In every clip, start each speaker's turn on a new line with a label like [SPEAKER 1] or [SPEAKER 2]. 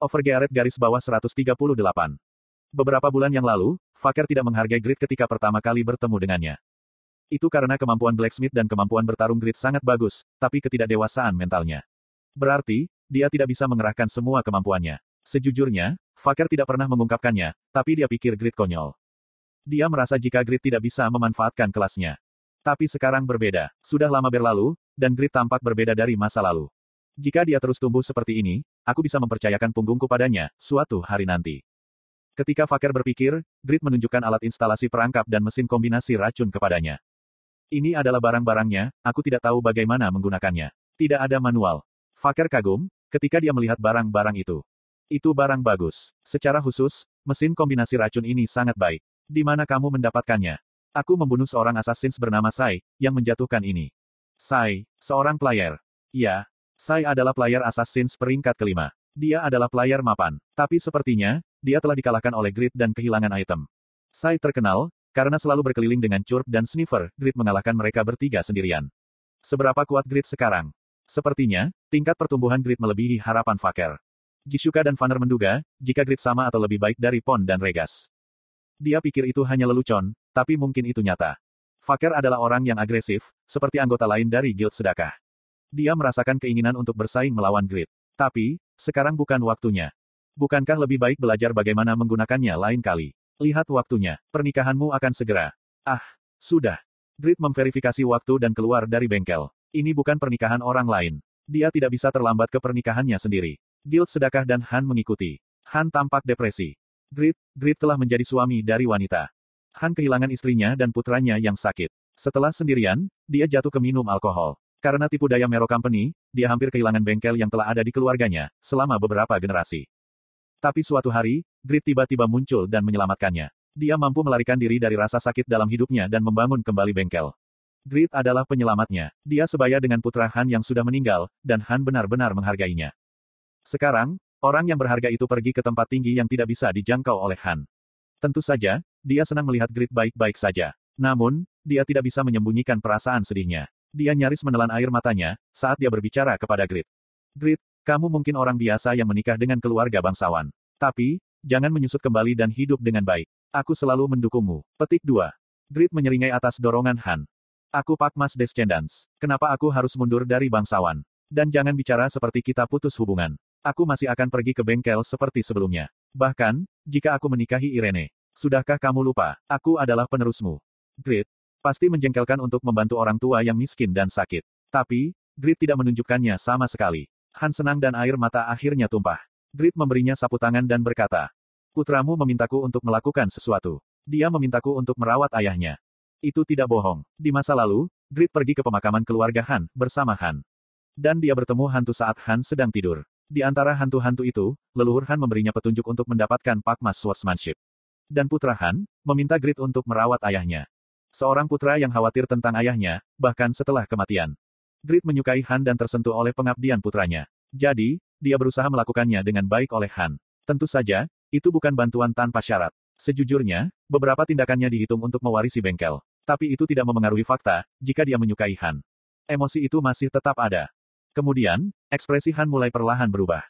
[SPEAKER 1] Overgearet garis bawah 138. Beberapa bulan yang lalu, Faker tidak menghargai Grid ketika pertama kali bertemu dengannya. Itu karena kemampuan Blacksmith dan kemampuan bertarung Grid sangat bagus, tapi ketidakdewasaan mentalnya. Berarti, dia tidak bisa mengerahkan semua kemampuannya. Sejujurnya, Faker tidak pernah mengungkapkannya, tapi dia pikir Grid konyol. Dia merasa jika Grid tidak bisa memanfaatkan kelasnya. Tapi sekarang berbeda. Sudah lama berlalu, dan Grid tampak berbeda dari masa lalu. Jika dia terus tumbuh seperti ini, aku bisa mempercayakan punggungku padanya, suatu hari nanti. Ketika Faker berpikir, Grid menunjukkan alat instalasi perangkap dan mesin kombinasi racun kepadanya. Ini adalah barang-barangnya, aku tidak tahu bagaimana menggunakannya. Tidak ada manual. Faker kagum, ketika dia melihat barang-barang itu. Itu barang bagus. Secara khusus, mesin kombinasi racun ini sangat baik. Di mana kamu mendapatkannya? Aku membunuh seorang assassin bernama Sai, yang menjatuhkan ini. Sai, seorang player. Ya, Sai adalah player assassin peringkat kelima. Dia adalah player mapan. Tapi sepertinya, dia telah dikalahkan oleh Grid dan kehilangan item. Sai terkenal, karena selalu berkeliling dengan Churp dan Sniffer, Grid mengalahkan mereka bertiga sendirian. Seberapa kuat Grid sekarang? Sepertinya, tingkat pertumbuhan Grid melebihi harapan Faker. Jisuka dan Vanner menduga, jika Grid sama atau lebih baik dari Pon dan Regas. Dia pikir itu hanya lelucon, tapi mungkin itu nyata. Faker adalah orang yang agresif, seperti anggota lain dari Guild Sedekah. Dia merasakan keinginan untuk bersaing melawan Grid. Tapi, sekarang bukan waktunya. Bukankah lebih baik belajar bagaimana menggunakannya lain kali? Lihat waktunya. Pernikahanmu akan segera. Ah, sudah. Grid memverifikasi waktu dan keluar dari bengkel. Ini bukan pernikahan orang lain. Dia tidak bisa terlambat ke pernikahannya sendiri. Guild Sedekah dan Han mengikuti. Han tampak depresi. Grid, Grid telah menjadi suami dari wanita. Han kehilangan istrinya dan putranya yang sakit. Setelah sendirian, dia jatuh ke minum alkohol. Karena tipu daya Mero Company, dia hampir kehilangan bengkel yang telah ada di keluarganya, selama beberapa generasi. Tapi suatu hari, Grit tiba-tiba muncul dan menyelamatkannya. Dia mampu melarikan diri dari rasa sakit dalam hidupnya dan membangun kembali bengkel. Grit adalah penyelamatnya. Dia sebaya dengan putra Han yang sudah meninggal, dan Han benar-benar menghargainya. Sekarang, orang yang berharga itu pergi ke tempat tinggi yang tidak bisa dijangkau oleh Han. Tentu saja, dia senang melihat Grit baik-baik saja. Namun, dia tidak bisa menyembunyikan perasaan sedihnya. Dia nyaris menelan air matanya, saat dia berbicara kepada Grit. Grit, kamu mungkin orang biasa yang menikah dengan keluarga bangsawan. Tapi, jangan menyusut kembali dan hidup dengan baik. Aku selalu mendukungmu. Petik 2. Grit menyeringai atas dorongan Han. Aku Pak Mas Descendants. Kenapa aku harus mundur dari bangsawan? Dan jangan bicara seperti kita putus hubungan. Aku masih akan pergi ke bengkel seperti sebelumnya. Bahkan, jika aku menikahi Irene. Sudahkah kamu lupa, aku adalah penerusmu. Grit, pasti menjengkelkan untuk membantu orang tua yang miskin dan sakit. Tapi, Grit tidak menunjukkannya sama sekali. Han senang dan air mata akhirnya tumpah. Grit memberinya sapu tangan dan berkata, Putramu memintaku untuk melakukan sesuatu. Dia memintaku untuk merawat ayahnya. Itu tidak bohong. Di masa lalu, Grit pergi ke pemakaman keluarga Han, bersama Han. Dan dia bertemu hantu saat Han sedang tidur. Di antara hantu-hantu itu, leluhur Han memberinya petunjuk untuk mendapatkan Pakmas Swordsmanship. Dan putra Han, meminta Grit untuk merawat ayahnya. Seorang putra yang khawatir tentang ayahnya, bahkan setelah kematian. Grit menyukai Han dan tersentuh oleh pengabdian putranya. Jadi, dia berusaha melakukannya dengan baik oleh Han. Tentu saja, itu bukan bantuan tanpa syarat. Sejujurnya, beberapa tindakannya dihitung untuk mewarisi bengkel. Tapi itu tidak memengaruhi fakta, jika dia menyukai Han. Emosi itu masih tetap ada. Kemudian, ekspresi Han mulai perlahan berubah.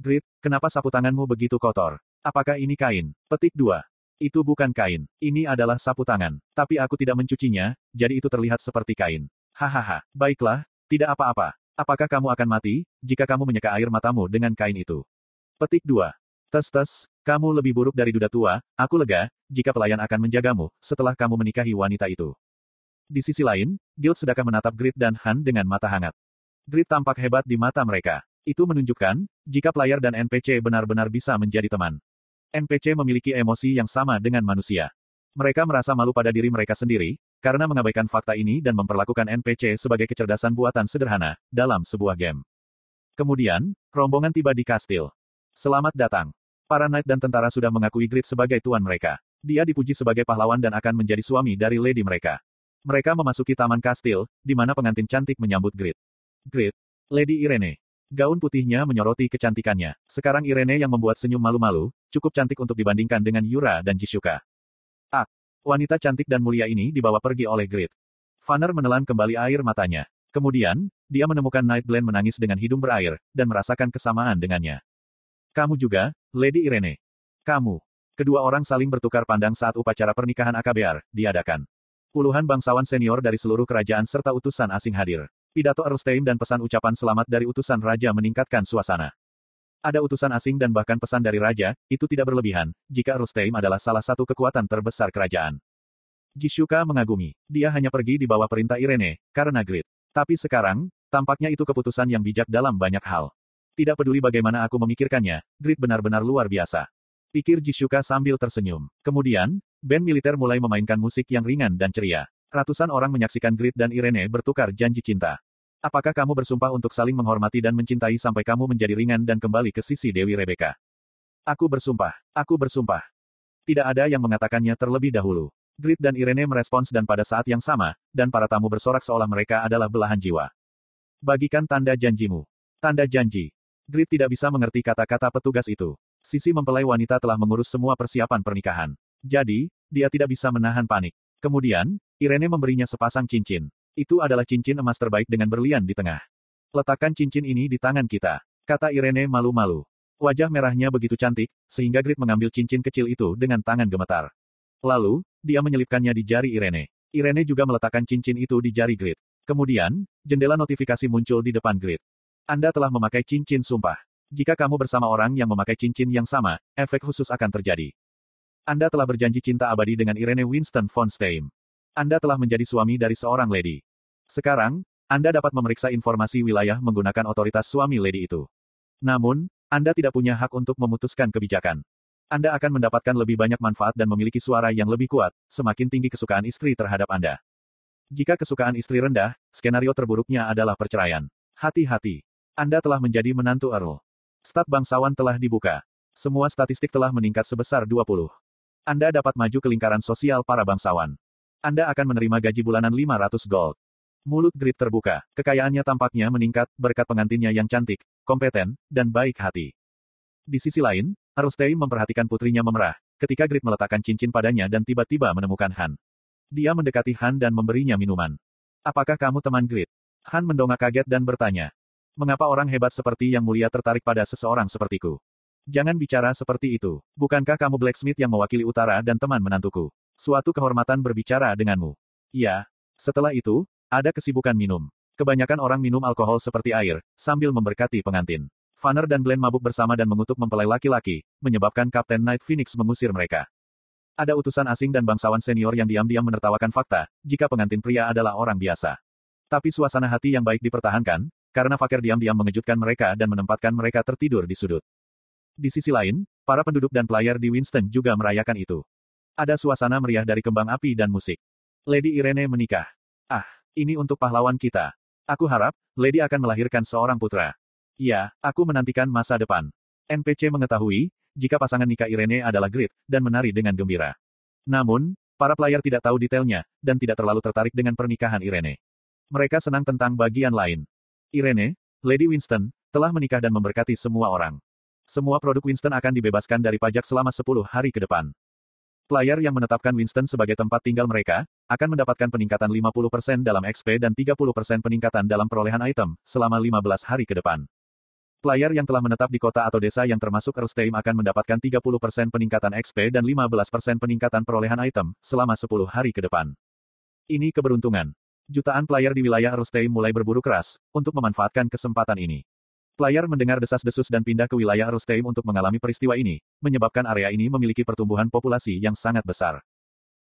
[SPEAKER 1] Grit, kenapa sapu tanganmu begitu kotor? Apakah ini kain? Petik 2. Itu bukan kain. Ini adalah sapu tangan. Tapi aku tidak mencucinya, jadi itu terlihat seperti kain. Hahaha. Baiklah, tidak apa-apa. Apakah kamu akan mati, jika kamu menyeka air matamu dengan kain itu? Petik 2. Tes-tes, kamu lebih buruk dari duda tua, aku lega, jika pelayan akan menjagamu, setelah kamu menikahi wanita itu. Di sisi lain, Guild sedekah menatap Grit dan Han dengan mata hangat. Grit tampak hebat di mata mereka. Itu menunjukkan, jika player dan NPC benar-benar bisa menjadi teman. NPC memiliki emosi yang sama dengan manusia. Mereka merasa malu pada diri mereka sendiri, karena mengabaikan fakta ini dan memperlakukan NPC sebagai kecerdasan buatan sederhana, dalam sebuah game. Kemudian, rombongan tiba di kastil. Selamat datang. Para knight dan tentara sudah mengakui Grid sebagai tuan mereka. Dia dipuji sebagai pahlawan dan akan menjadi suami dari lady mereka. Mereka memasuki taman kastil, di mana pengantin cantik menyambut Grid. Grid, Lady Irene. Gaun putihnya menyoroti kecantikannya. Sekarang Irene yang membuat senyum malu-malu, cukup cantik untuk dibandingkan dengan Yura dan Jisuka. Ah, Wanita cantik dan mulia ini dibawa pergi oleh Grid. Vanner menelan kembali air matanya. Kemudian, dia menemukan Nightblend menangis dengan hidung berair, dan merasakan kesamaan dengannya. Kamu juga, Lady Irene. Kamu. Kedua orang saling bertukar pandang saat upacara pernikahan AKBR diadakan. Puluhan bangsawan senior dari seluruh kerajaan serta utusan asing hadir. Pidato Erlstein dan pesan ucapan selamat dari utusan raja meningkatkan suasana. Ada utusan asing dan bahkan pesan dari raja, itu tidak berlebihan, jika Erlstein adalah salah satu kekuatan terbesar kerajaan. Jishuka mengagumi. Dia hanya pergi di bawah perintah Irene, karena grit. Tapi sekarang, tampaknya itu keputusan yang bijak dalam banyak hal. Tidak peduli bagaimana aku memikirkannya, grit benar-benar luar biasa. Pikir Jishuka sambil tersenyum. Kemudian, band militer mulai memainkan musik yang ringan dan ceria. Ratusan orang menyaksikan Grit dan Irene bertukar janji cinta. Apakah kamu bersumpah untuk saling menghormati dan mencintai sampai kamu menjadi ringan dan kembali ke sisi Dewi Rebecca? Aku bersumpah. Aku bersumpah. Tidak ada yang mengatakannya terlebih dahulu. Grit dan Irene merespons dan pada saat yang sama, dan para tamu bersorak seolah mereka adalah belahan jiwa. Bagikan tanda janjimu. Tanda janji. Grit tidak bisa mengerti kata-kata petugas itu. Sisi mempelai wanita telah mengurus semua persiapan pernikahan. Jadi, dia tidak bisa menahan panik. Kemudian, Irene memberinya sepasang cincin. Itu adalah cincin emas terbaik dengan berlian di tengah. Letakkan cincin ini di tangan kita. Kata Irene malu-malu. Wajah merahnya begitu cantik, sehingga Grit mengambil cincin kecil itu dengan tangan gemetar. Lalu, dia menyelipkannya di jari Irene. Irene juga meletakkan cincin itu di jari Grit. Kemudian, jendela notifikasi muncul di depan Grit. Anda telah memakai cincin sumpah. Jika kamu bersama orang yang memakai cincin yang sama, efek khusus akan terjadi. Anda telah berjanji cinta abadi dengan Irene Winston von Stein. Anda telah menjadi suami dari seorang lady. Sekarang, Anda dapat memeriksa informasi wilayah menggunakan otoritas suami lady itu. Namun, Anda tidak punya hak untuk memutuskan kebijakan. Anda akan mendapatkan lebih banyak manfaat dan memiliki suara yang lebih kuat, semakin tinggi kesukaan istri terhadap Anda. Jika kesukaan istri rendah, skenario terburuknya adalah perceraian. Hati-hati. Anda telah menjadi menantu Earl. Stat bangsawan telah dibuka. Semua statistik telah meningkat sebesar 20. Anda dapat maju ke lingkaran sosial para bangsawan. Anda akan menerima gaji bulanan 500 gold. Mulut Grit terbuka. Kekayaannya tampaknya meningkat berkat pengantinnya yang cantik, kompeten, dan baik hati. Di sisi lain, Erlstein memperhatikan putrinya memerah, ketika Grit meletakkan cincin padanya dan tiba-tiba menemukan Han. Dia mendekati Han dan memberinya minuman. Apakah kamu teman Grit? Han mendongak kaget dan bertanya. Mengapa orang hebat seperti yang mulia tertarik pada seseorang sepertiku? Jangan bicara seperti itu. Bukankah kamu blacksmith yang mewakili utara dan teman menantuku? Suatu kehormatan berbicara denganmu. Ya. Setelah itu, ada kesibukan minum. Kebanyakan orang minum alkohol seperti air, sambil memberkati pengantin. Fanner dan Glenn mabuk bersama dan mengutuk mempelai laki-laki, menyebabkan Kapten Night Phoenix mengusir mereka. Ada utusan asing dan bangsawan senior yang diam-diam menertawakan fakta, jika pengantin pria adalah orang biasa. Tapi suasana hati yang baik dipertahankan, karena Fakir diam-diam mengejutkan mereka dan menempatkan mereka tertidur di sudut. Di sisi lain, para penduduk dan player di Winston juga merayakan itu. Ada suasana meriah dari kembang api dan musik. Lady Irene menikah. Ah, ini untuk pahlawan kita. Aku harap, Lady akan melahirkan seorang putra. Ya, aku menantikan masa depan. NPC mengetahui, jika pasangan nikah Irene adalah Grit, dan menari dengan gembira. Namun, para player tidak tahu detailnya, dan tidak terlalu tertarik dengan pernikahan Irene. Mereka senang tentang bagian lain. Irene, Lady Winston, telah menikah dan memberkati semua orang. Semua produk Winston akan dibebaskan dari pajak selama 10 hari ke depan. Player yang menetapkan Winston sebagai tempat tinggal mereka, akan mendapatkan peningkatan 50% dalam XP dan 30% peningkatan dalam perolehan item, selama 15 hari ke depan. Player yang telah menetap di kota atau desa yang termasuk Erlstein akan mendapatkan 30% peningkatan XP dan 15% peningkatan perolehan item, selama 10 hari ke depan. Ini keberuntungan. Jutaan player di wilayah Erlstein mulai berburu keras, untuk memanfaatkan kesempatan ini. Player mendengar desas-desus dan pindah ke wilayah Erlstein untuk mengalami peristiwa ini, menyebabkan area ini memiliki pertumbuhan populasi yang sangat besar.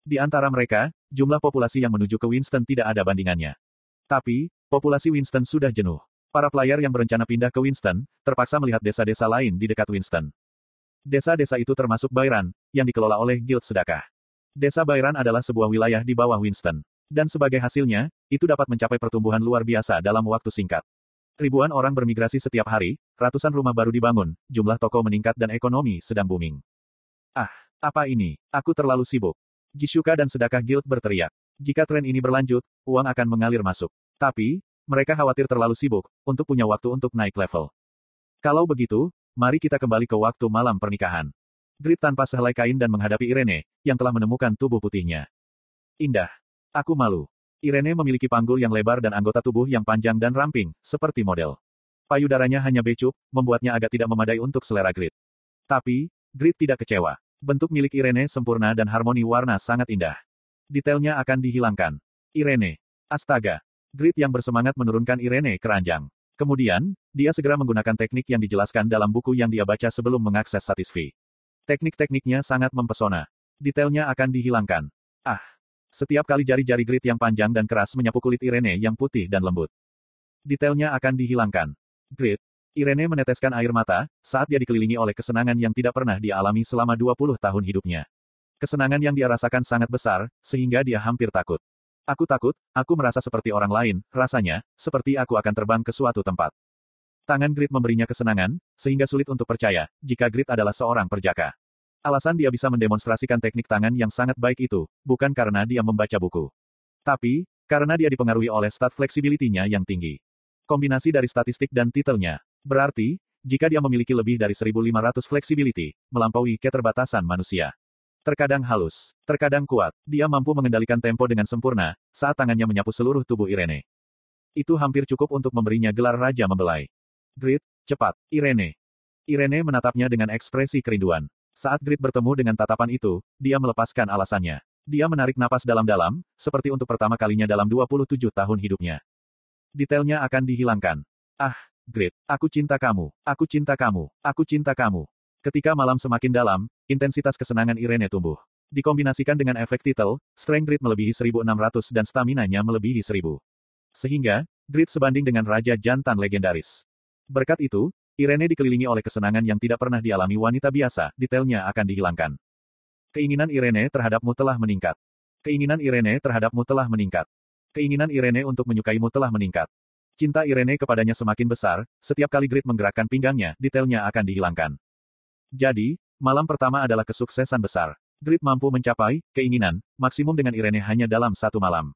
[SPEAKER 1] Di antara mereka, jumlah populasi yang menuju ke Winston tidak ada bandingannya. Tapi, populasi Winston sudah jenuh. Para player yang berencana pindah ke Winston, terpaksa melihat desa-desa lain di dekat Winston. Desa-desa itu termasuk Bayran, yang dikelola oleh Guild Sedekah. Desa Bayran adalah sebuah wilayah di bawah Winston. Dan sebagai hasilnya, itu dapat mencapai pertumbuhan luar biasa dalam waktu singkat. Ribuan orang bermigrasi setiap hari, ratusan rumah baru dibangun, jumlah toko meningkat dan ekonomi sedang booming. Ah, apa ini? Aku terlalu sibuk. Jishuka dan Sedekah Guild berteriak. Jika tren ini berlanjut, uang akan mengalir masuk. Tapi, mereka khawatir terlalu sibuk, untuk punya waktu untuk naik level. Kalau begitu, mari kita kembali ke waktu malam pernikahan. Grit tanpa sehelai kain dan menghadapi Irene, yang telah menemukan tubuh putihnya. Indah. Aku malu. Irene memiliki panggul yang lebar dan anggota tubuh yang panjang dan ramping, seperti model. Payudaranya hanya becup, membuatnya agak tidak memadai untuk selera Grid. Tapi, Grid tidak kecewa. Bentuk milik Irene sempurna dan harmoni warna sangat indah. Detailnya akan dihilangkan. Irene. Astaga. Grid yang bersemangat menurunkan Irene ke ranjang. Kemudian, dia segera menggunakan teknik yang dijelaskan dalam buku yang dia baca sebelum mengakses Satisfy. Teknik-tekniknya sangat mempesona. Detailnya akan dihilangkan. Ah. Setiap kali jari-jari Grid yang panjang dan keras menyapu kulit Irene yang putih dan lembut. Detailnya akan dihilangkan. Grit. Irene meneteskan air mata, saat dia dikelilingi oleh kesenangan yang tidak pernah dia alami selama 20 tahun hidupnya. Kesenangan yang dia rasakan sangat besar, sehingga dia hampir takut. Aku takut, aku merasa seperti orang lain, rasanya, seperti aku akan terbang ke suatu tempat. Tangan Grit memberinya kesenangan, sehingga sulit untuk percaya, jika Grit adalah seorang perjaka. Alasan dia bisa mendemonstrasikan teknik tangan yang sangat baik itu, bukan karena dia membaca buku. Tapi, karena dia dipengaruhi oleh stat flexibility-nya yang tinggi. Kombinasi dari statistik dan titelnya. Berarti, jika dia memiliki lebih dari 1500 flexibility, melampaui keterbatasan manusia. Terkadang halus, terkadang kuat, dia mampu mengendalikan tempo dengan sempurna, saat tangannya menyapu seluruh tubuh Irene. Itu hampir cukup untuk memberinya gelar Raja Membelai. Grit, cepat, Irene. Irene menatapnya dengan ekspresi kerinduan. Saat Grit bertemu dengan tatapan itu, dia melepaskan alasannya. Dia menarik napas dalam-dalam, seperti untuk pertama kalinya dalam 27 tahun hidupnya. Detailnya akan dihilangkan. Ah, Grit, aku cinta kamu, aku cinta kamu, aku cinta kamu. Ketika malam semakin dalam, intensitas kesenangan Irene tumbuh. Dikombinasikan dengan efek titel, strength grit melebihi 1600 dan stamina-nya melebihi 1000. Sehingga, grit sebanding dengan Raja Jantan legendaris. Berkat itu, Irene dikelilingi oleh kesenangan yang tidak pernah dialami wanita biasa, detailnya akan dihilangkan. Keinginan Irene terhadapmu telah meningkat. Keinginan Irene terhadapmu telah meningkat. Keinginan Irene untuk menyukaimu telah meningkat. Cinta Irene kepadanya semakin besar, setiap kali Grit menggerakkan pinggangnya, detailnya akan dihilangkan. Jadi, malam pertama adalah kesuksesan besar. Grit mampu mencapai keinginan maksimum dengan Irene hanya dalam satu malam.